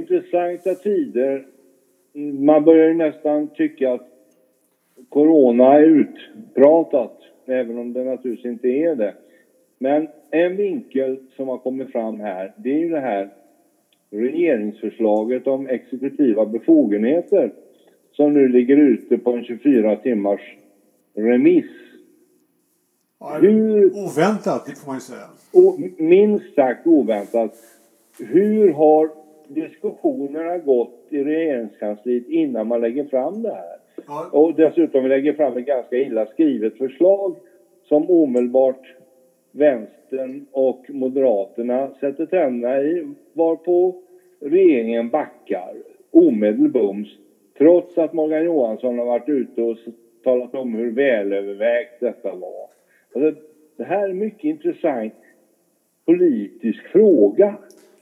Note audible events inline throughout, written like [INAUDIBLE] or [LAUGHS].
intressanta tider. Man börjar ju nästan tycka att corona är utpratat, även om det naturligtvis inte är det. Men en vinkel som har kommit fram här, det är ju det här regeringsförslaget om exekutiva befogenheter som nu ligger ute på en 24 timmars remiss. Ja, Hur, oväntat, det får man ju säga. Minst sagt oväntat. Hur har diskussionerna gått i regeringskansliet innan man lägger fram det här? Ja. Och dessutom lägger fram ett ganska illa skrivet förslag som omedelbart vänstern och moderaterna sätter tänderna i varpå regeringen backar omedelbums trots att Morgan Johansson har varit ute och talat om hur välövervägt detta var. Alltså, det här är en mycket intressant politisk fråga.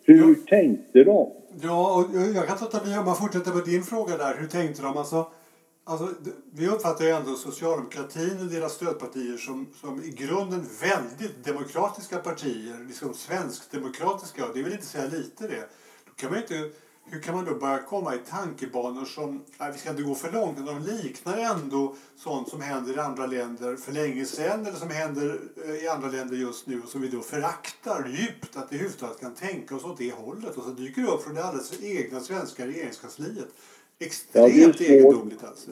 Hur ja. tänkte de? Ja, och jag kan ta om man fortsätter med din fråga där. Hur tänkte de? Alltså, Alltså, vi uppfattar ju ändå socialdemokratin och deras stödpartier som, som i grunden väldigt demokratiska partier. Liksom svenskdemokratiska. Det vill inte säga lite det. Då kan man inte, hur kan man då börja komma i tankebanor som, nej, vi ska inte gå för långt, men de liknar ändå sånt som händer i andra länder för länge sedan eller som händer eh, i andra länder just nu och som vi då föraktar djupt att vi överhuvudtaget kan tänka oss åt det hållet. Och så dyker det upp från det alldeles egna svenska regeringskansliet Extremt ja, egendomligt alltså.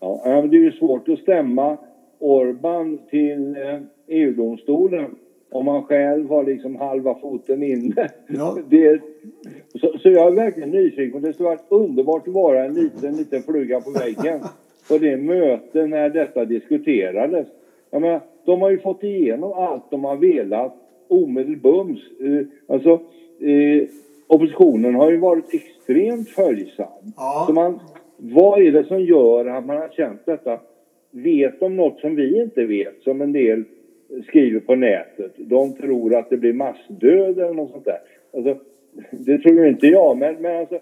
Ja, det är ju svårt att stämma Orban till eh, EU-domstolen om man själv har liksom halva foten inne. Ja. [LAUGHS] Det, så, så, jag är verkligen nyfiken. Det skulle varit underbart att vara en liten, liten fluga på väggen [LAUGHS] på det möte när detta diskuterades. Jag menar, de har ju fått igenom allt de har velat omedelbums. Eh, alltså, eh, oppositionen har ju varit extremt följsam. Ja. Så man, vad är det som gör att man har känt detta? Vet de något som vi inte vet, som en del skriver på nätet? De tror att det blir massdöd eller något sånt där. Alltså, det tror inte jag, men, men alltså,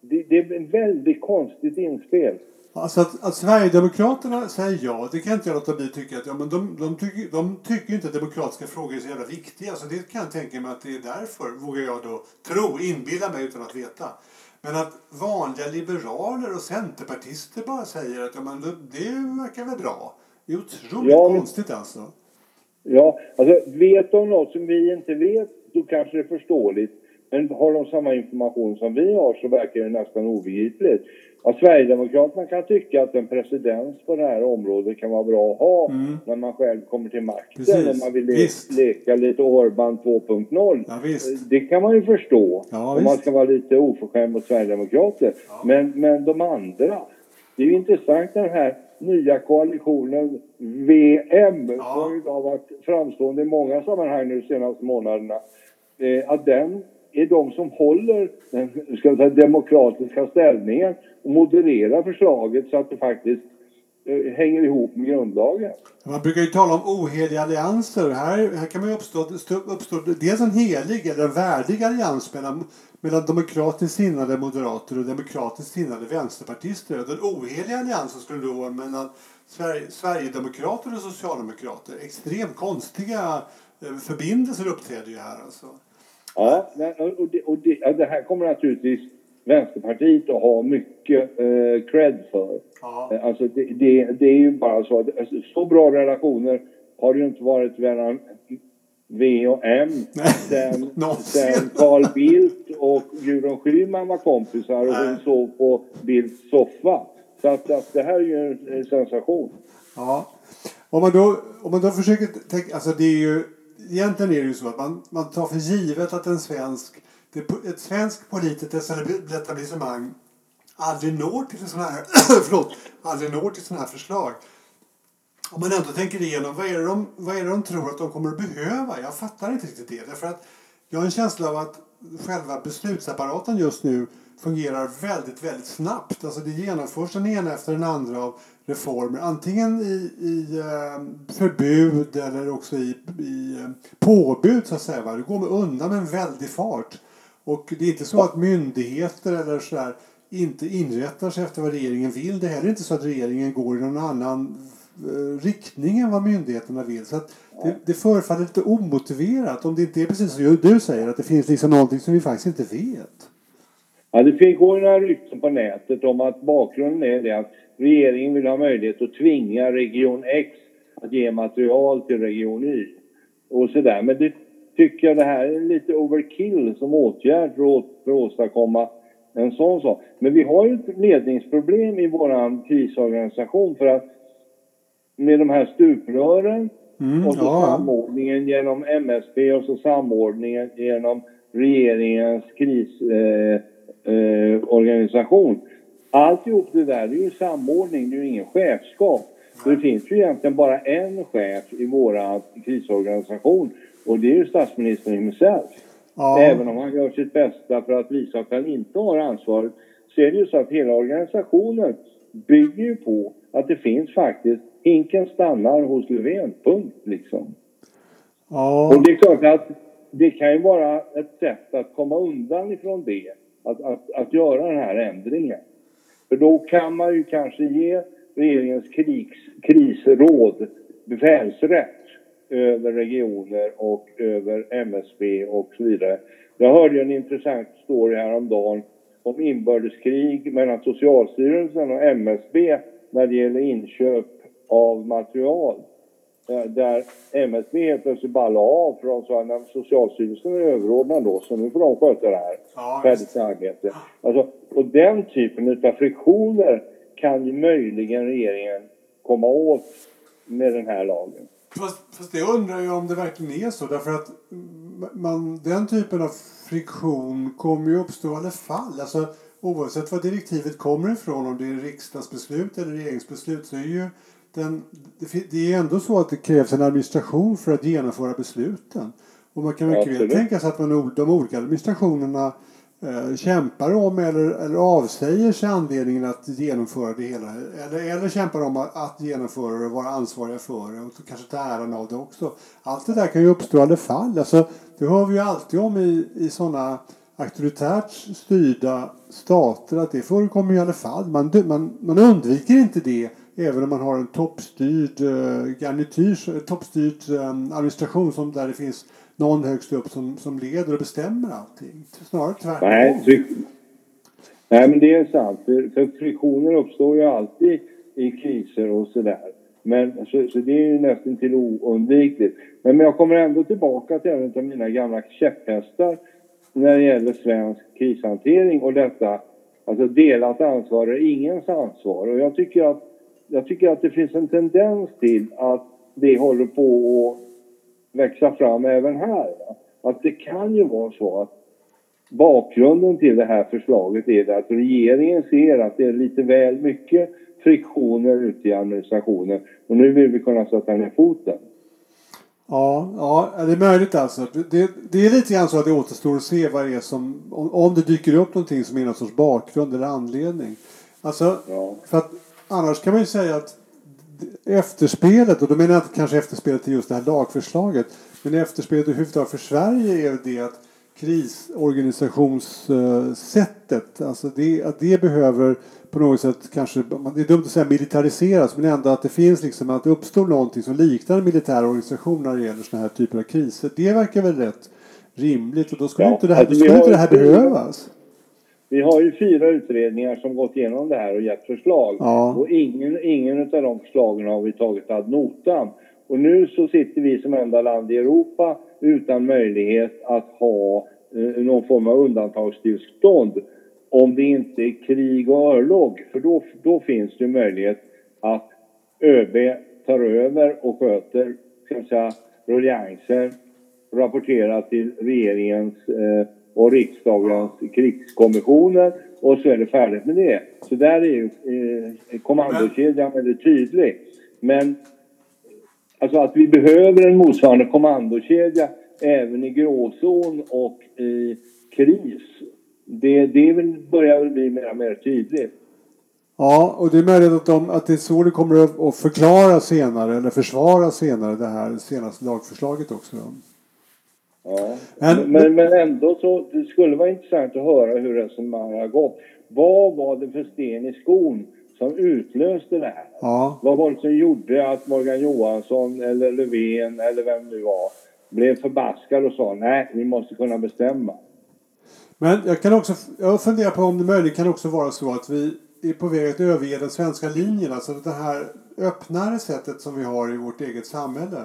det, det är ett väldigt konstigt inspel. Alltså att, att Sverigedemokraterna säger ja, det kan inte jag låta bli tycka att ja, men de, de, tycker, de tycker inte att demokratiska frågor är så jävla viktiga. Så det kan jag tänka mig att det är därför, vågar jag då tro, inbilla mig utan att veta. Men att vanliga liberaler och centerpartister bara säger att ja, men det, det verkar väl bra. Det är otroligt ja, konstigt alltså. Ja, alltså vet de något som vi inte vet, då kanske det är förståeligt. Men har de samma information som vi har så verkar det nästan obegripligt. Att Sverigedemokraterna kan tycka att en president på det här området kan vara bra att ha mm. när man själv kommer till makten. Precis. Om man vill le leka lite Orban 2.0. Ja, det kan man ju förstå. Ja, om man ska vara lite oförskämd mot Sverigedemokrater. Ja. Men, men de andra. Det är ju intressant den här nya koalitionen VM ja. som har varit framstående i många sammanhang nu de senaste månaderna. Eh, att den är de som håller den ska säga, demokratiska ställningen och modererar förslaget så att det faktiskt eh, hänger ihop med grundlagen. Man brukar ju tala om oheliga allianser. Här, här kan man ju uppstå, uppstå dels en helig eller en värdig allians mellan, mellan demokratiskt sinnade moderater och demokratiskt sinnade vänsterpartister. Den oheliga alliansen skulle då vara mellan Sverige, Sverigedemokrater och socialdemokrater. Extremt konstiga eh, förbindelser uppträder ju här alltså. Ja, och det, och det, det här kommer naturligtvis Vänsterpartiet att ha mycket eh, cred för. Ja. Eh, alltså det, det, det, är ju bara så att alltså, så bra relationer har det ju inte varit mellan V och M sen, [LAUGHS] sen Carl Bildt och Gudrun Schyman var kompisar och hon sov på Bildts soffa. Så att, att det här är ju en sensation. Ja. Om man då, om man då försöker tänka, alltså det är ju egentligen är det ju så att man, man tar för givet att en svensk, ett svenskt politiskt etablissemang aldrig når till sådana här, [CLEARS THROAT] förlåt, aldrig når till sådana här förslag. Om man ändå tänker igenom vad är, det de, vad är det de tror att de kommer att behöva? Jag fattar inte riktigt det. Därför att jag har en känsla av att själva beslutsapparaten just nu fungerar väldigt, väldigt snabbt. Alltså det genomförs den ena efter den andra av reformer. Antingen i, i eh, förbud eller också i, i eh, påbud så att säga. Det går undan med en väldig fart. Och det är inte så att myndigheter eller sådär inte inrättar sig efter vad regeringen vill. Det är heller inte så att regeringen går i någon annan eh, riktning än vad myndigheterna vill. Så att det, det förefaller lite omotiverat om det inte är precis som du säger att det finns liksom någonting som vi faktiskt inte vet. Ja, det går några rykten på nätet om att bakgrunden är det att regeringen vill ha möjlighet att tvinga Region X att ge material till Region Y. Och sådär. Men det tycker jag det här är lite overkill som åtgärd för att, för att åstadkomma en sån sak. Men vi har ju ett ledningsproblem i vår krisorganisation för att med de här stuprören mm, och så ja. samordningen genom MSB och så samordningen genom regeringens krisorganisation. Eh, eh, Alltihop det där är ju samordning, det är ju ingen chefskap. Så det finns ju egentligen bara en chef i vår krisorganisation och det är ju statsministern himself. Ja. Även om han gör sitt bästa för att visa att han inte har ansvaret så är det ju så att hela organisationen bygger ju på att det finns faktiskt, hinken stannar hos Löfven, punkt liksom. Ja. Och det är klart att det kan ju vara ett sätt att komma undan ifrån det, att, att, att göra den här ändringen. För då kan man ju kanske ge regeringens krigs, krisråd befälsrätt över regioner och över MSB och så vidare. Jag hörde en intressant story häromdagen om inbördeskrig mellan Socialstyrelsen och MSB när det gäller inköp av material. Där MSB helt plötsligt la av för de sa att Socialstyrelsen är överordnad då så nu får de sköta det här. Ja, Färdigt arbete. Alltså, och den typen av friktioner kan ju möjligen regeringen komma åt med den här lagen. Fast, fast det undrar jag om det verkligen är så. Därför att man, den typen av friktion kommer ju uppstå i alla fall. Alltså, oavsett var direktivet kommer ifrån, om det är riksdagsbeslut eller regeringsbeslut, så är ju den, det är ändå så att det krävs en administration för att genomföra besluten. Och man kan mycket väl tänka sig att man, de olika administrationerna eh, kämpar om eller, eller avsäger sig anledningen att genomföra det hela. Eller, eller kämpar om att, att genomföra det och vara ansvariga för det och kanske ta äran av det också. Allt det där kan ju uppstå i alla fall. Alltså, det hör vi ju alltid om i, i sådana auktoritärt styrda stater att det förekommer i alla fall. Man, man, man undviker inte det även om man har en toppstyrd eh, garnityr, toppstyrd eh, administration som där det finns någon högst upp som, som leder och bestämmer allting. Snarare tvärtom. Nej, Nej men det är sant. För, för friktioner uppstår ju alltid i kriser och sådär. Men, så, så det är ju nästan till oundvikligt. Men, men jag kommer ändå tillbaka till en av mina gamla käpphästar när det gäller svensk krishantering och detta, alltså delat ansvar är ingens ansvar. Och jag tycker att, jag tycker att det finns en tendens till att det håller på att växa fram även här. Att det kan ju vara så att bakgrunden till det här förslaget är att regeringen ser att det är lite väl mycket friktioner ute i administrationen och nu vill vi kunna sätta ner foten. Ja, ja, det är möjligt alltså. Det, det är lite grann så att det återstår att se vad det är som, om, om det dyker upp någonting som är någon sorts bakgrund eller anledning. Alltså, ja. för att annars kan man ju säga att efterspelet, och då menar jag inte kanske efterspelet till just det här lagförslaget, men efterspelet överhuvudtaget för Sverige är det att krisorganisationssättet, alltså det, att det behöver på något sätt kanske, det är dumt att säga militariseras, men ändå att det finns liksom att det uppstår någonting som liknar en militär organisation när det gäller sådana här typer av kriser. Det verkar väl rätt rimligt och då skulle ja, inte det här, alltså, skulle inte det här behövas. Vi har ju fyra utredningar som gått igenom det här och gett förslag. Ja. Och ingen, ingen av de förslagen har vi tagit ad notam. Och nu så sitter vi som enda land i Europa utan möjlighet att ha eh, någon form av undantagstillstånd om det inte är krig och örlog. För då, då finns det möjlighet att ÖB tar över och sköter ska säga, ruljanser, rapporterar till regeringens eh, och riksdagens krigskommissioner och så är det färdigt med det. Så där är ju eh, kommandokedjan väldigt tydlig. Men alltså att vi behöver en motsvarande kommandokedja även i gråzon och i kris. Det, det börjar väl bli mer och mer tydligt. Ja, och det är möjligt att, de, att det är så det kommer att förklara senare eller försvara senare det här senaste lagförslaget också. Då. Ja, men, men, men ändå så det skulle vara intressant att höra hur resonemanget har gått. Vad var det för sten i skon som utlöste det här? Ja. Vad var det som gjorde att Morgan Johansson eller Löfven eller vem det var blev förbaskad och sa nej, vi måste kunna bestämma. Men jag kan också jag funderar på om det möjligen kan också vara så att vi är på väg att överge den svenska linjen. Alltså det här öppnare sättet som vi har i vårt eget samhälle.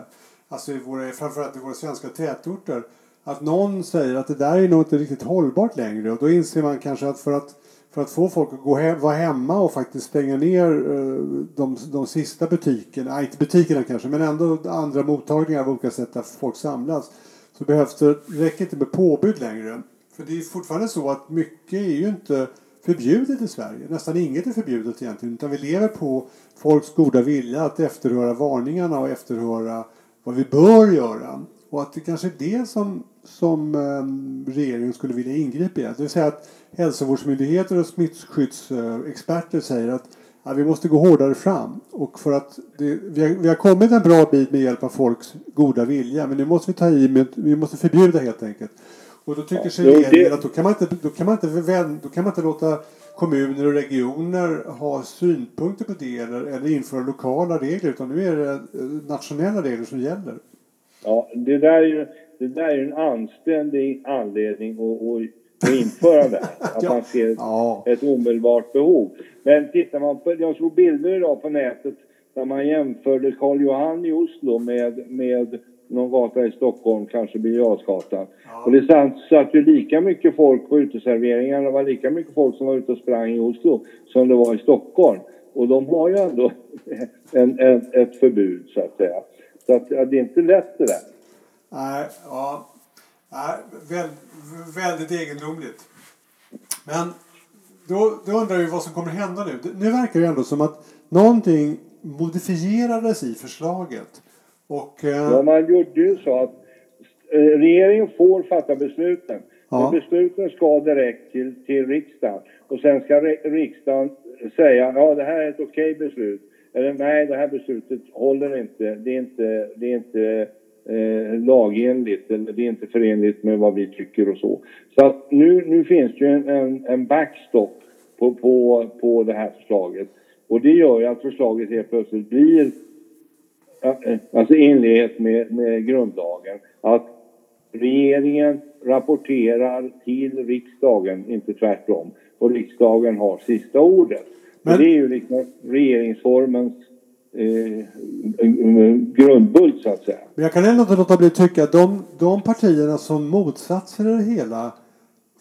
Alltså i våra, framförallt i våra svenska tätorter. Att någon säger att det där är nog inte riktigt hållbart längre. Och då inser man kanske att för att, för att få folk att gå hem, vara hemma och faktiskt stänga ner eh, de, de sista butikerna, inte butikerna kanske, men ändå andra mottagningar av olika sätt där folk samlas. Så behövs det, räcker inte med påbud längre. För det är fortfarande så att mycket är ju inte förbjudet i Sverige. Nästan inget är förbjudet egentligen. Utan vi lever på folks goda vilja att efterhöra varningarna och efterhöra vad vi bör göra. Och att det kanske är det som, som eh, regeringen skulle vilja ingripa i. Det vill säga att hälsovårdsmyndigheter och smittskyddsexperter säger att ja, vi måste gå hårdare fram. Och för att det, vi, har, vi har kommit en bra bit med hjälp av folks goda vilja. Men nu måste vi ta i med, vi måste förbjuda helt enkelt. Och då tycker sig regeringen att då kan, man inte, då, kan man inte, då kan man inte låta kommuner och regioner ha synpunkter på det eller, eller införa lokala regler utan nu är det eh, nationella regler som gäller. Ja, det där är ju det där är en anständig anledning att, att införa det. [LAUGHS] Att ja. man ser ja. ett omedelbart behov. Men tittar man på, jag såg bilder idag på nätet där man jämförde Karl Johan i Oslo med, med någon gata i Stockholm, kanske Birger Ja. Och det satt ju lika mycket folk på uteserveringarna, det var lika mycket folk som var ute och sprang i Oslo som det var i Stockholm. Och de har ju ändå [LAUGHS] en, en, ett förbud så att säga. Så att, ja, det är inte lätt det där. Nej, ja. Nej, väl, väldigt egendomligt. Men då, då undrar vi vad som kommer hända nu. Nu verkar det ändå som att någonting modifierades i förslaget. Och, eh... Ja, man gjorde ju så att eh, regeringen får fatta besluten. Ja. Men besluten ska direkt till, till riksdagen. Och sen ska riksdagen säga ja det här är ett okej okay beslut. Eller nej, det här beslutet håller inte. Det är inte, det är inte eh, lagenligt eller det är inte förenligt med vad vi tycker och så. Så att nu, nu finns det ju en, en, en backstop på, på, på det här förslaget. Och det gör ju att förslaget helt plötsligt blir alltså i enlighet med, med grundlagen, att regeringen rapporterar till riksdagen, inte tvärtom. Och riksdagen har sista ordet. Men... Det är ju liksom regeringsformens eh, grundbult så att säga. Men jag kan ändå inte låta bli att tycka att de, de partierna som motsatt sig det hela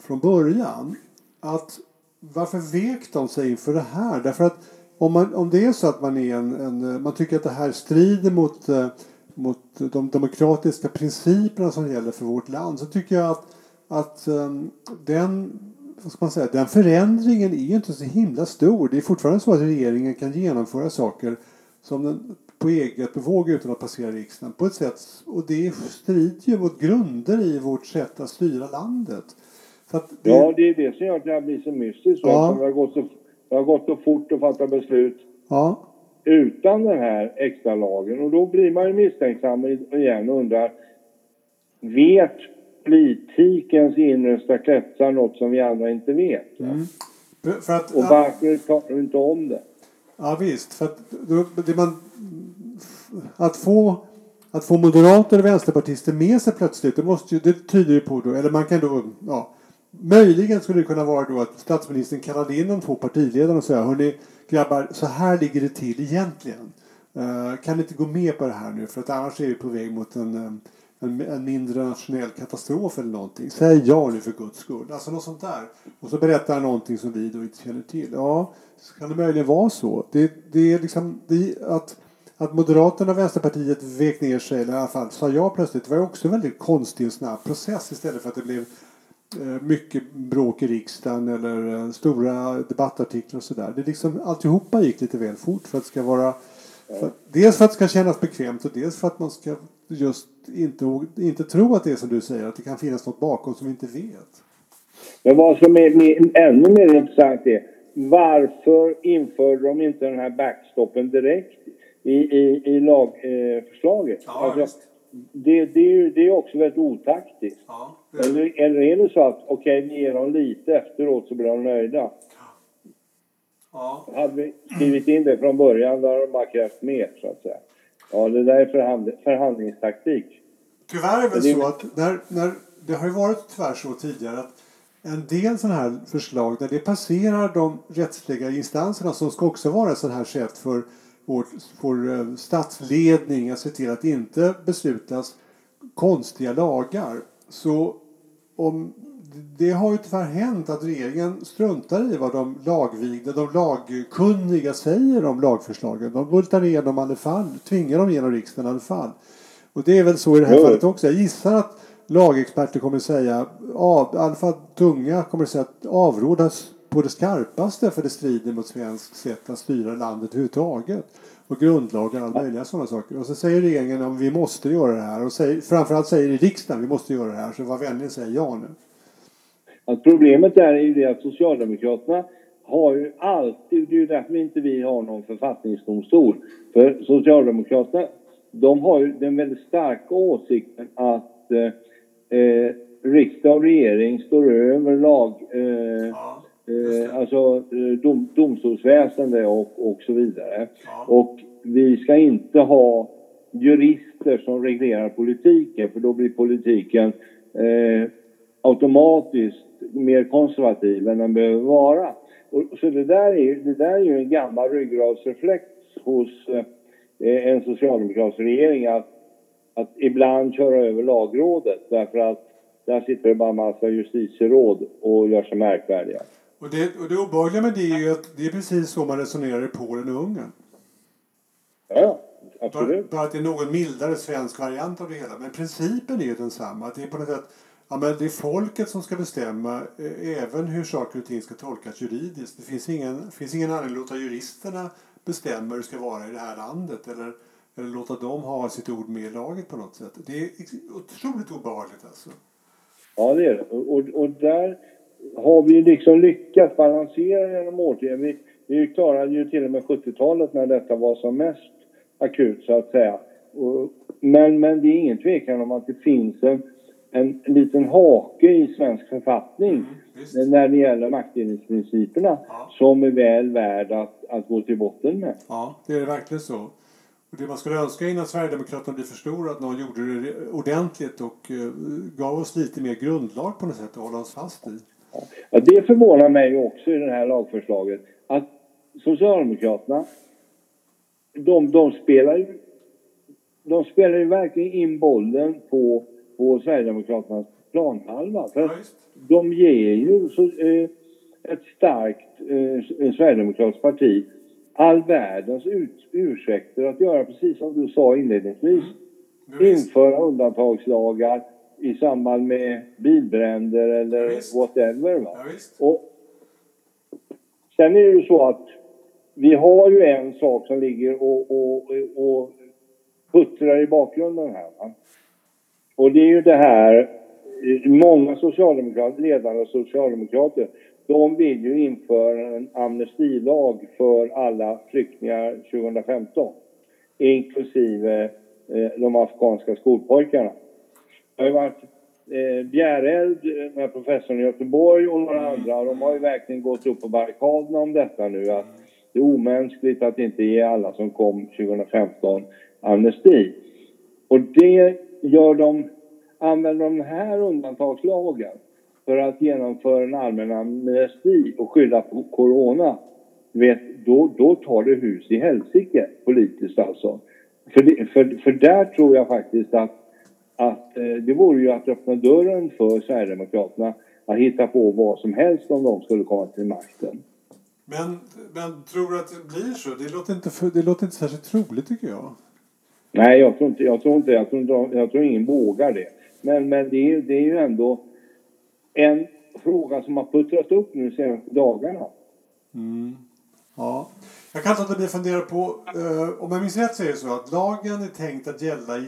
från början, att varför vek de sig inför det här? Därför att om, man, om det är så att man, är en, en man tycker att det här strider mot, eh, mot de demokratiska principerna som gäller för vårt land så tycker jag att, att um, den, vad ska man säga, den förändringen är inte så himla stor. Det är fortfarande så att regeringen kan genomföra saker som den på eget bevåg utan att passera riksdagen på ett sätt och det strider ju mot grunder i vårt sätt att styra landet. Det... Ja, det är det som gör att det här blir så mystiskt. Ja. Det har gått så det har gått så fort att fatta beslut ja. utan den här extra lagen. Och då blir man ju misstänksam igen och undrar, vet politikens innersta kretsar något som vi andra inte vet? Mm. Att, och varför tar du inte om det? Ja visst, för att, det man, att få att få moderater och vänsterpartister med sig plötsligt, det, måste ju, det tyder ju på då, eller man kan då, ja, Möjligen skulle det kunna vara då att statsministern kallade in de två partiledarna och sa Hörni grabbar, så här ligger det till egentligen. Uh, kan ni inte gå med på det här nu för att annars är vi på väg mot en, eh, en, en mindre nationell katastrof eller någonting. Säg ja nu för guds skull. Alltså något sånt där. Och så berättar han någonting som vi då inte känner till. Ja, så kan det möjligen vara så. Det, det är liksom det, att, att Moderaterna och Vänsterpartiet vek ner sig, eller i alla fall sa ja plötsligt, det var också en väldigt konstig och snabb process istället för att det blev mycket bråk i riksdagen eller eh, stora debattartiklar och sådär. Det liksom, alltihopa gick lite väl fort för att det ska vara för, dels för att det ska kännas bekvämt och dels för att man ska just inte, inte tro att det är som du säger, att det kan finnas något bakom som vi inte vet. Men vad som är mer, ännu mer intressant är varför införde de inte den här backstoppen direkt i, i, i lagförslaget? Eh, ja, alltså, det, det, det är också väldigt otaktiskt. Ja, eller, eller är det så att okej, okay, ger dem lite efteråt så blir de nöjda? Ja. Hade vi skrivit in det från början då hade de bara krävt mer så att säga. Ja, det där är förhand, förhandlingstaktik. Tyvärr är väl det... så att när, när, det har ju varit tyvärr så tidigare att en del sådana här förslag där det passerar de rättsliga instanserna som ska också vara sådant här sätt för vår, vår eh, statsledning att se till att inte beslutas konstiga lagar. Så om, det har ju tyvärr hänt att regeringen struntar i vad de lagvigda, de lagkunniga säger om lagförslagen. De bultar igenom i alla fall, tvingar dem genom riksdagen i alla fall. Och det är väl så i det här fallet också. Jag gissar att lagexperter kommer säga, av, i alla fall tunga kommer säga att avrådas på det skarpaste för det strider mot svensk sätt att styra landet överhuvudtaget. Och grundlagar och alla möjliga sådana saker. Och så säger regeringen att vi måste göra det här. Och säger, framförallt säger riksdagen vi måste göra det här. Så var vänlig säg ja nu. Att problemet där är ju det att Socialdemokraterna har ju alltid, det är ju därför inte vi har någon författningsdomstol. För Socialdemokraterna, de har ju den väldigt starka åsikten att eh, eh, riksdag och regering står över lag, eh, eh, alltså eh, dom, domstolsväsende och, och så vidare. Ja. Och vi ska inte ha jurister som reglerar politiken för då blir politiken eh, automatiskt mer konservativ än den behöver vara. Och, så det där, är, det där är ju en gammal ryggradsreflex hos eh, en socialdemokratisk regering att att ibland köra över lagrådet därför att där sitter det bara en massa justitieråd och gör sig märkvärdiga. Och det, och det obehagliga med det är ju att det är precis så man resonerar i Polen och Ungern. Ja, absolut. Bara, att det är något mildare svensk variant av det hela. Men principen är ju densamma. Att det är på något sätt Ja, men det är folket som ska bestämma eh, även hur saker och ting ska tolkas juridiskt. Det finns ingen, finns ingen anledning att låta juristerna bestämma hur det ska vara i det här landet. Eller eller låta dem ha sitt ord med i laget på något sätt. Det är otroligt obehagligt alltså. Ja, det är det. Och, och där har vi liksom lyckats balansera genom årtionden. Vi, vi klarade ju till och med 70-talet när detta var som mest akut så att säga. Och, men, men det är ingen tvekan om att det finns en, en liten hake i svensk författning mm, när det gäller maktdelningsprinciperna ja. som är väl värd att, att gå till botten med. Ja, det är verkligen så. Och det man skulle önska innan Sverigedemokraterna blir för stora att någon gjorde det ordentligt och uh, gav oss lite mer grundlag på något sätt att hålla oss fast i. Ja, det förvånar mig också i det här lagförslaget att Socialdemokraterna de, de spelar ju de spelar ju verkligen in bollen på, på Sverigedemokraternas planhalva. För ja, de ger ju så, eh, ett starkt eh, Sverigedemokratiskt parti all världens ut, ursäkter att göra precis som du sa inledningsvis. Mm. Införa undantagslagar i samband med bilbränder eller ja, whatever. Va? Ja, och sen är det ju så att vi har ju en sak som ligger och, och, och puttrar i bakgrunden här. Va? Och det är ju det här, många socialdemokrater, ledande socialdemokrater de vill ju införa en amnestilag för alla flyktingar 2015. Inklusive eh, de afghanska skolpojkarna. Det har ju varit eh, Bjäreld, med professorn i Göteborg och några andra. De har ju verkligen gått upp på barrikaderna om detta nu. Att det är omänskligt att inte ge alla som kom 2015 amnesti. Och det gör de, använder de här undantagslagen för att genomföra en allmän amnesti och skylla på corona, vet, då, då tar det hus i helsike politiskt alltså. För, det, för, för där tror jag faktiskt att, att eh, det vore ju att öppna dörren för Sverigedemokraterna att hitta på vad som helst om de skulle komma till makten. Men, men tror du att det blir så? Det låter inte, för, det låter inte särskilt troligt tycker jag. Nej, jag tror inte, jag tror inte, jag tror, jag tror ingen vågar det. Men, men det, är, det är ju ändå en fråga som har puttrat upp nu senaste dagarna. Mm. Ja. Jag kan inte låta bli att fundera på, eh, om jag minns rätt så är det så att lagen är tänkt att gälla i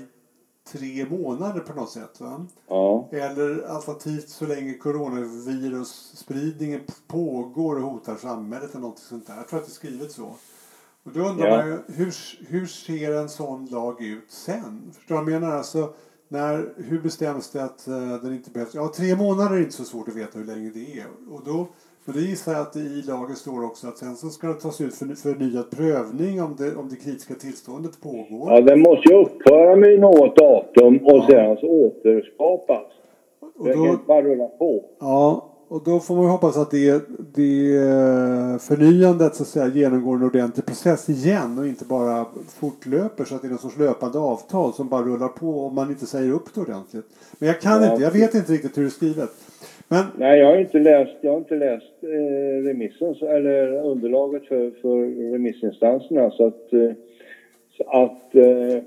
tre månader på något sätt. Va? Ja. Eller alternativt så länge coronavirusspridningen pågår och hotar samhället eller något sånt där. Jag tror att det är skrivet så. Och då undrar ja. man ju, hur, hur ser en sån lag ut sen? Förstår du vad jag menar? Alltså, när, hur bestäms det att uh, den inte behövs? Ja, tre månader är inte så svårt att veta hur länge det är. Och då, men det gissar jag att det i lagen står också att sen så ska det tas ut för förnyad prövning om det, om det kritiska tillståndet pågår. Ja, den måste ju upphöra med något datum och ja. sen alltså återskapas. Och då, det bara rulla på. Ja, och då får man hoppas att det, det förnyandet så att säga, genomgår en ordentlig process igen och inte bara fortlöper så att det är någon sorts löpande avtal som bara rullar på om man inte säger upp det ordentligt. Men jag kan ja. inte, jag vet inte riktigt hur det är skrivet. Men... Nej, jag har inte läst, jag har inte läst eh, remissen, eller underlaget för, för remissinstanserna så att, eh, så att eh,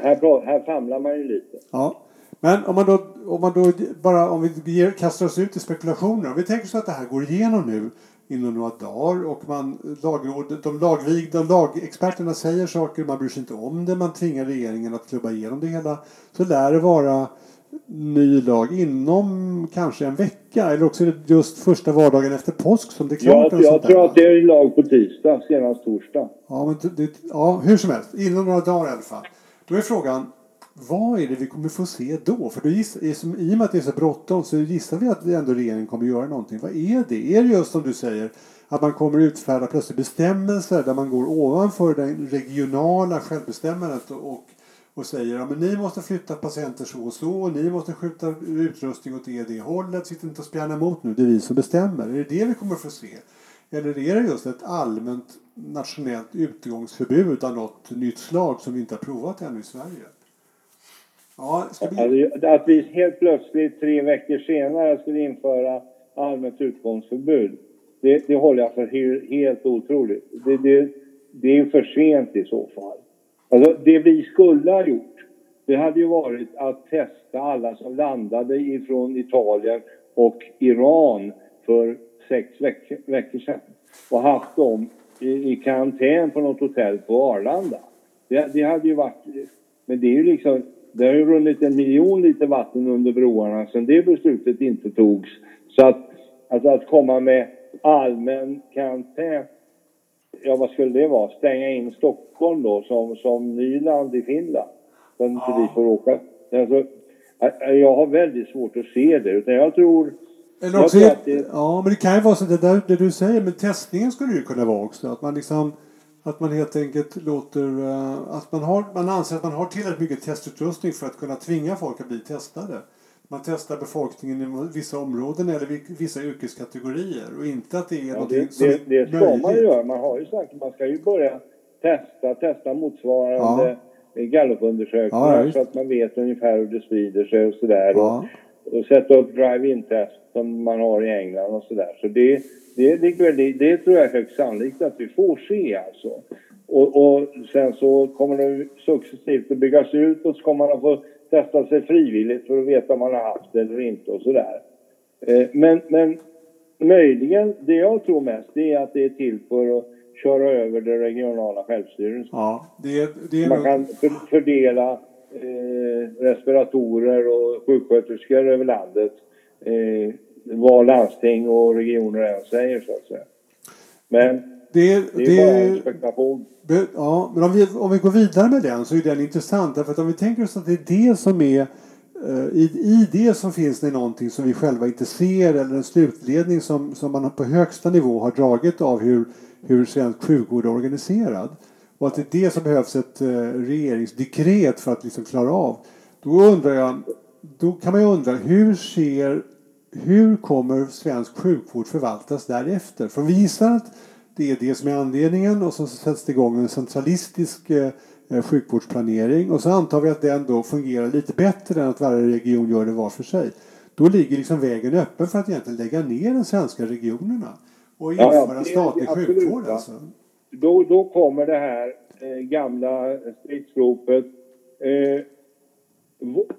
här, här famlar man ju lite. Ja. Men om man då, om man då bara om vi ger, kastar oss ut i spekulationer. Om vi tänker så att det här går igenom nu inom några dagar och man, lagrådet, de, lagvig, de lagexperterna säger saker, man bryr sig inte om det, man tvingar regeringen att klubba igenom det hela. Så lär det vara ny lag inom kanske en vecka eller också just första vardagen efter påsk som det är klart. Ja, jag tror att det är lag på tisdag, senast torsdag. Ja, men det, ja, hur som helst, inom några dagar i alla fall. Då är frågan, vad är det vi kommer få se då? För då giss, i och med att det är så bråttom så gissar vi att ändå regeringen kommer göra någonting. Vad är det? Är det just som du säger att man kommer utfärda plötsligt bestämmelser där man går ovanför det regionala självbestämmandet och, och säger att ja, ni måste flytta patienter så och så och ni måste skjuta utrustning åt det det hållet. Sitt inte och spjärna emot nu, det är vi som bestämmer. Är det det vi kommer att få se? Eller är det just ett allmänt nationellt utgångsförbud av något nytt slag som vi inte har provat ännu i Sverige? Ja, vi... Alltså, att vi helt plötsligt tre veckor senare skulle införa allmänt utgångsförbud, det, det håller jag för helt otroligt. Det, det, det är för sent i så fall. Alltså, det vi skulle ha gjort, det hade ju varit att testa alla som landade ifrån Italien och Iran för sex veckor, veckor sedan och haft dem i, karantän på något hotell på Arlanda. Det, det hade ju varit... Men det är ju liksom det har ju runnit en miljon liter vatten under broarna sedan det beslutet inte togs. Så att, alltså att komma med allmän karantän, ja vad skulle det vara? Stänga in Stockholm då som, som Nyland i Finland? Så att inte ja. vi får åka. Alltså, jag har väldigt svårt att se det utan jag tror eller också, det... Ja, men det kan ju vara så det där det du säger, men testningen skulle ju kunna vara också. Att man liksom att man helt enkelt låter... Att man, har, man anser att man har tillräckligt mycket testutrustning för att kunna tvinga folk att bli testade. Man testar befolkningen i vissa områden eller vissa yrkeskategorier och inte att det är ja, det, som det, det ska möjligt. man göra. Man har ju sagt att man ska ju börja testa, testa motsvarande ja. gallupundersökningar ja, så att man vet ungefär hur det sprider sig och sådär. Ja. Och, och sätta upp drive-in-test som man har i England och sådär. Så det det, det, det tror jag är högst sannolikt att vi får se alltså. Och, och sen så kommer det successivt att byggas ut och så kommer man att få testa sig frivilligt för att veta om man har haft det eller inte och sådär. Eh, men, men möjligen, det jag tror mest, det är att det är till för att köra över det regionala självstyrelsen. Ja, det, det är man kan fördela eh, respiratorer och sjuksköterskor över landet eh, vad landsting och regioner än säger så att säga. Men det, det är det, bara en spekulation. Ja, men om vi, om vi går vidare med den så är den intressant. Därför att om vi tänker oss att det är det som är uh, i, I det så finns det någonting som vi själva inte ser eller en slutledning som, som man på högsta nivå har dragit av hur, hur svensk sjukvård är organiserad. Och att det är det som behövs ett uh, regeringsdekret för att liksom klara av. Då undrar jag, då kan man ju undra hur ser hur kommer svensk sjukvård förvaltas därefter? För vi gissar att det är det som är anledningen och så sätts det igång en centralistisk eh, sjukvårdsplanering och så antar vi att den då fungerar lite bättre än att varje region gör det var för sig. Då ligger liksom vägen öppen för att egentligen lägga ner de svenska regionerna och införa ja, ja, statlig sjukvård. Alltså. Då, då kommer det här eh, gamla stridsropet. Eh,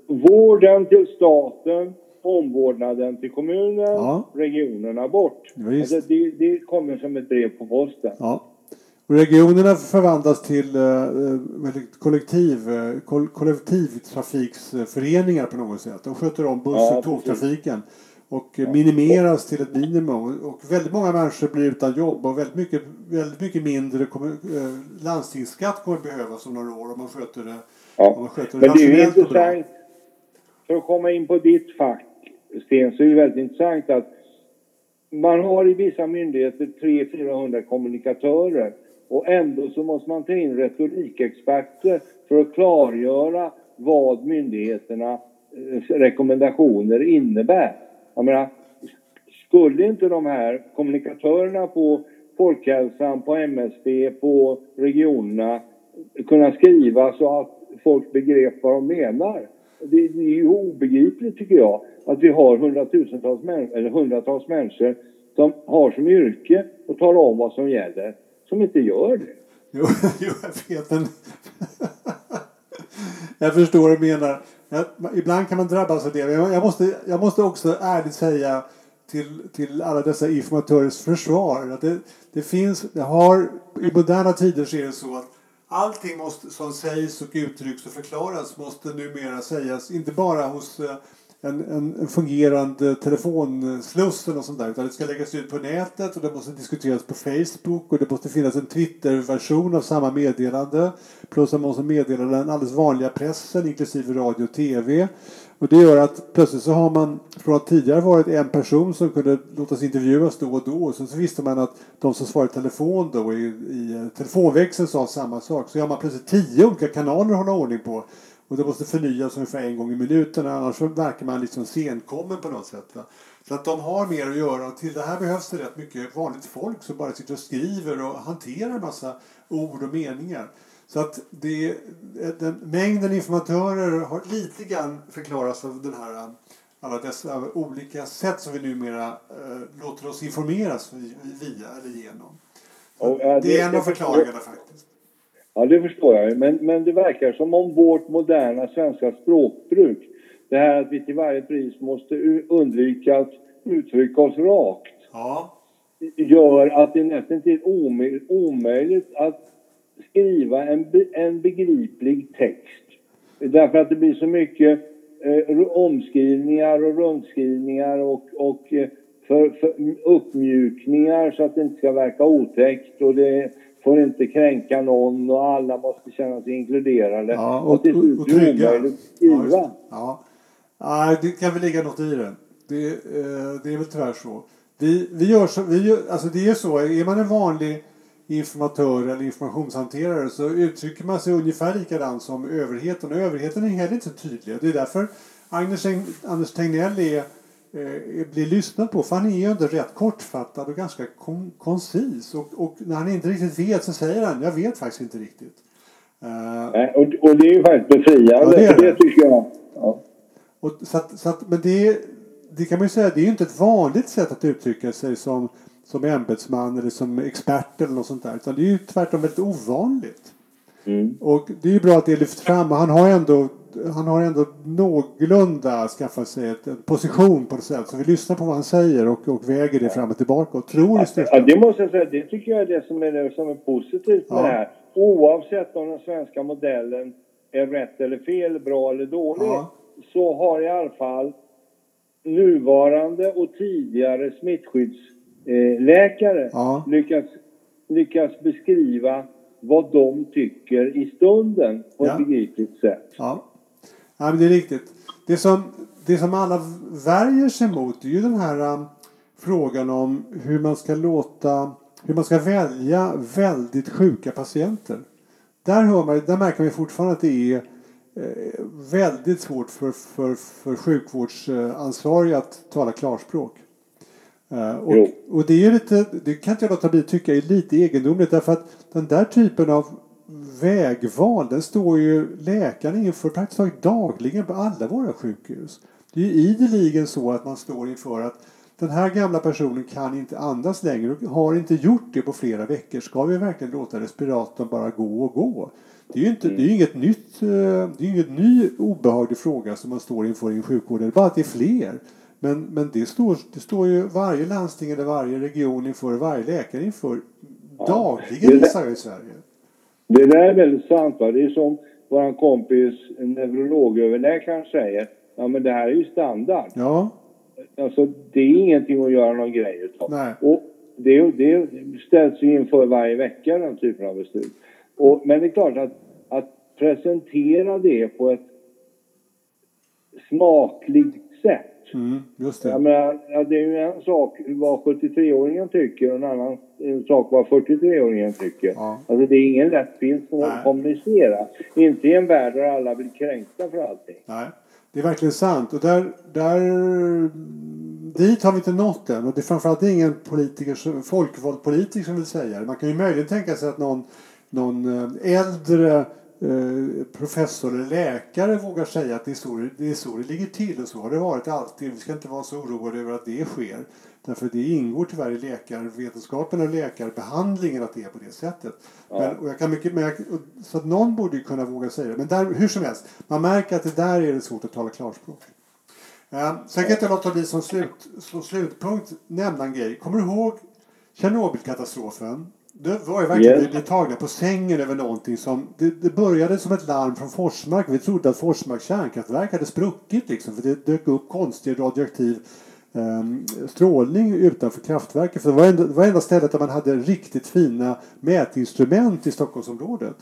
vården till staten omvårdnaden till kommunen, ja. regionerna bort. Ja, alltså det, det kommer som ett brev på posten. Ja. Regionerna förvandlas till uh, kollektiv, uh, kollektivtrafiksföreningar på något sätt. De sköter om buss och tågtrafiken och ja. minimeras till ett minimum. Och väldigt många människor blir utan jobb och väldigt mycket, väldigt mycket mindre kommer, uh, landstingsskatt kommer behövas om några år om man sköter det, ja. om man sköter det Men det är ju intressant, för att komma in på ditt fack, Sten, så är det väldigt intressant att man har i vissa myndigheter 300-400 kommunikatörer och ändå så måste man ta in retorikexperter för att klargöra vad myndigheternas eh, rekommendationer innebär. Jag menar, skulle inte de här kommunikatörerna på Folkhälsan, på MSB, på regionerna kunna skriva så att folk begrep vad de menar? Det, det är ju obegripligt tycker jag att vi har hundratusentals människor, eller hundratals människor som har som yrke att tala om vad som gäller, som inte gör det. Jo, [LAUGHS] jo jag vet. Men [LAUGHS] jag förstår vad du menar. Jag, ibland kan man drabbas av det. Jag måste, jag måste också ärligt säga till, till alla dessa informatörers försvar att det, det finns, det har, i moderna tider så är det så att allting måste, som sägs och uttrycks och förklaras måste numera sägas, inte bara hos eh, en, en, en fungerande telefonsluss och sånt där. Utan det ska läggas ut på nätet och det måste diskuteras på Facebook och det måste finnas en Twitter-version av samma meddelande. Plus att man måste meddela den alldeles vanliga pressen inklusive radio och TV. Och det gör att plötsligt så har man från att tidigare varit en person som kunde låtas intervjuas då och då. Och sen så visste man att de som svarade i telefon då i, i eh, telefonväxeln sa samma sak. Så har man plötsligt tio olika kanaler att hålla ordning på. Och det måste förnyas ungefär en gång i minuten annars verkar man liksom senkommen på något sätt. Va? Så att de har mer att göra och till det här behövs det rätt mycket vanligt folk som bara sitter och skriver och hanterar en massa ord och meningar. Så att det, den, mängden informatörer har lite grann förklarats av den här alla dessa olika sätt som vi numera äh, låter oss informeras via eller genom. Och, äh, det, det, är en av förklaringarna faktiskt. Ja, det förstår jag. Men, men det verkar som om vårt moderna svenska språkbruk, det här att vi till varje pris måste undvika att uttrycka oss rakt, ja. gör att det är nästan till omöjligt att skriva en, en begriplig text. Därför att det blir så mycket eh, omskrivningar och rundskrivningar och, och eh, för, för uppmjukningar så att det inte ska verka otäckt och det får inte kränka någon och alla måste känna sig inkluderade. Ja, och, och till slut och, och trygga. Ja, ja. ja, det kan väl ligga något i det. Det, eh, det är väl tyvärr så. Vi, vi gör så, vi gör, alltså det är så, är man en vanlig informatör eller informationshanterare så uttrycker man sig ungefär likadant som överheten. Och överheten är heller inte tydlig. Det är därför Agnes, Anders Tegnell är eh, blir lyssnad på. För han är ju ändå rätt kortfattad och ganska kon koncis. Och, och, när han inte riktigt vet så säger han jag vet faktiskt inte riktigt. Uh, och, och det är ju faktiskt befriande. Ja, det, det. det tycker jag. Ja. Och, så att, så att, men det, det kan man ju säga, det är ju inte ett vanligt sätt att uttrycka sig som, som ämbetsman eller som expert eller något sånt där. Utan det är ju tvärtom väldigt ovanligt. Mm. Och det är ju bra att det lyfts fram. Och han har ändå han har ändå någorlunda skaffat sig ett, en position på något sätt. Så vi lyssnar på vad han säger och, och väger det fram och tillbaka och tror i Ja, det måste jag säga. Det tycker jag är det som är, det som är positivt med ja. det här. Oavsett om den svenska modellen är rätt eller fel, bra eller dålig. Ja. Så har i alla fall nuvarande och tidigare smittskyddsläkare ja. lyckats, lyckats beskriva vad de tycker i stunden på ett begripligt sätt. Ja. Ja, men det är riktigt. Det som, det som alla värjer sig mot är ju den här um, frågan om hur man ska låta hur man ska välja väldigt sjuka patienter. Där, hör man, där märker man fortfarande att det är eh, väldigt svårt för, för, för sjukvårdsansvariga att tala klarspråk. Uh, och, och det är lite, det kan inte jag låta bli att tycka är lite egendomligt därför att den där typen av vägval, den står ju läkaren inför praktiskt taget dagligen på alla våra sjukhus. Det är ju ideligen så att man står inför att den här gamla personen kan inte andas längre och har inte gjort det på flera veckor. Ska vi verkligen låta respiratorn bara gå och gå? Det är ju inte, det är inget nytt, eh, det är inget ny obehaglig fråga som man står inför i en sjukvård. Det är bara att det är fler. Men, men det, står, det står ju varje landsting eller varje region inför, varje läkare inför dagligen gissar i Sverige. Det där är väldigt sant. Va? Det är som vår kompis neurologöverläkaren säger. Ja, men det här är ju standard. Ja. Alltså, det är ingenting att göra någon grej utav. Nej. Och det, det ställs ju inför varje vecka, den typen av beslut. Och, men det är klart att, att presentera det på ett smakligt sätt Mm, just det. Jag menar, ja, det är ju en sak vad 73-åringen tycker och en annan sak vad 43-åringen tycker. Ja. Alltså det är ingen lätt bild som att kommunicera. Inte i en värld där alla blir kränkta för allting. Nej. Det är verkligen sant. Och där, där, dit har vi inte nått än. Och det är framförallt ingen politiker, folkvald politiker som vill säga det. Man kan ju möjligen tänka sig att någon, någon eh, äldre professor eller läkare vågar säga att det är, så, det är så det ligger till och så har det varit alltid. Vi ska inte vara så oroade över att det sker. Därför det ingår tyvärr i läkarvetenskapen och läkarbehandlingen att det är på det sättet. Ja. Men, och jag kan mycket, men jag, så att någon borde ju kunna våga säga det. Men där, hur som helst, man märker att det där är det svårt att tala klarspråk. Uh, sen kan jag inte låta bli som, slut, som slutpunkt nämna en grej. Kommer du ihåg Tjernobylkatastrofen? Det var ju verkligen yes. tagna på sängen över någonting som... Det, det, började som ett larm från Forsmark. Vi trodde att Forsmarks kärnkraftverk hade spruckit liksom. För det dök upp konstig radioaktiv um, strålning utanför kraftverket. För det var, enda, det var enda stället där man hade riktigt fina mätinstrument i Stockholmsområdet.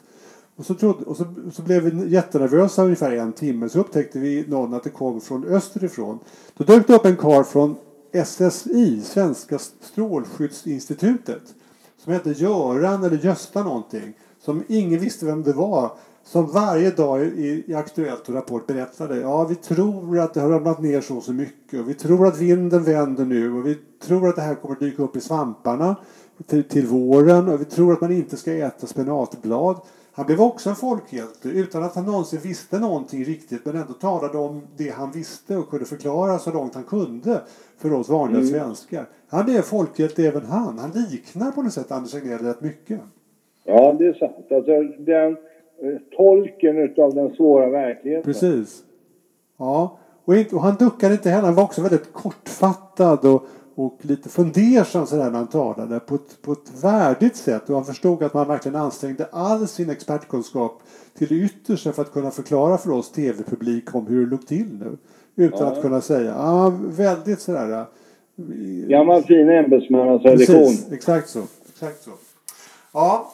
Och så, trodde, och så, så blev vi jättenervösa ungefär en timme. Så upptäckte vi någon att det kom från österifrån. Då dök det upp en kar från SSI, Svenska strålskyddsinstitutet. Som hette Göran eller Gösta någonting. Som ingen visste vem det var som varje dag i, i Aktuellt och Rapport berättade. Ja, vi tror att det har ramlat ner så och så mycket. Och vi tror att vinden vänder nu. Och vi tror att det här kommer dyka upp i svamparna till, till våren. Och vi tror att man inte ska äta spenatblad. Han blev också en folkhjälte utan att han någonsin visste någonting riktigt men ändå talade om det han visste och kunde förklara så långt han kunde för oss vanliga mm. svenskar. Han är folkhjälte även han. Han liknar på något sätt Anders Tegnell rätt mycket. Ja, det är sant. Alltså, den Eh, tolken utav den svåra verkligheten. Precis. Ja, och han duckade inte heller. Han var också väldigt kortfattad och, och lite fundersam sådär när han talade på ett, på ett värdigt sätt. Och han förstod att man verkligen ansträngde all sin expertkunskap till det yttersta för att kunna förklara för oss tv-publik om hur det låg till nu. Utan ja. att kunna säga, ja, väldigt sådär... Gammal fin ämbetsmannatradition. Precis, exakt så. Exakt så. Ja,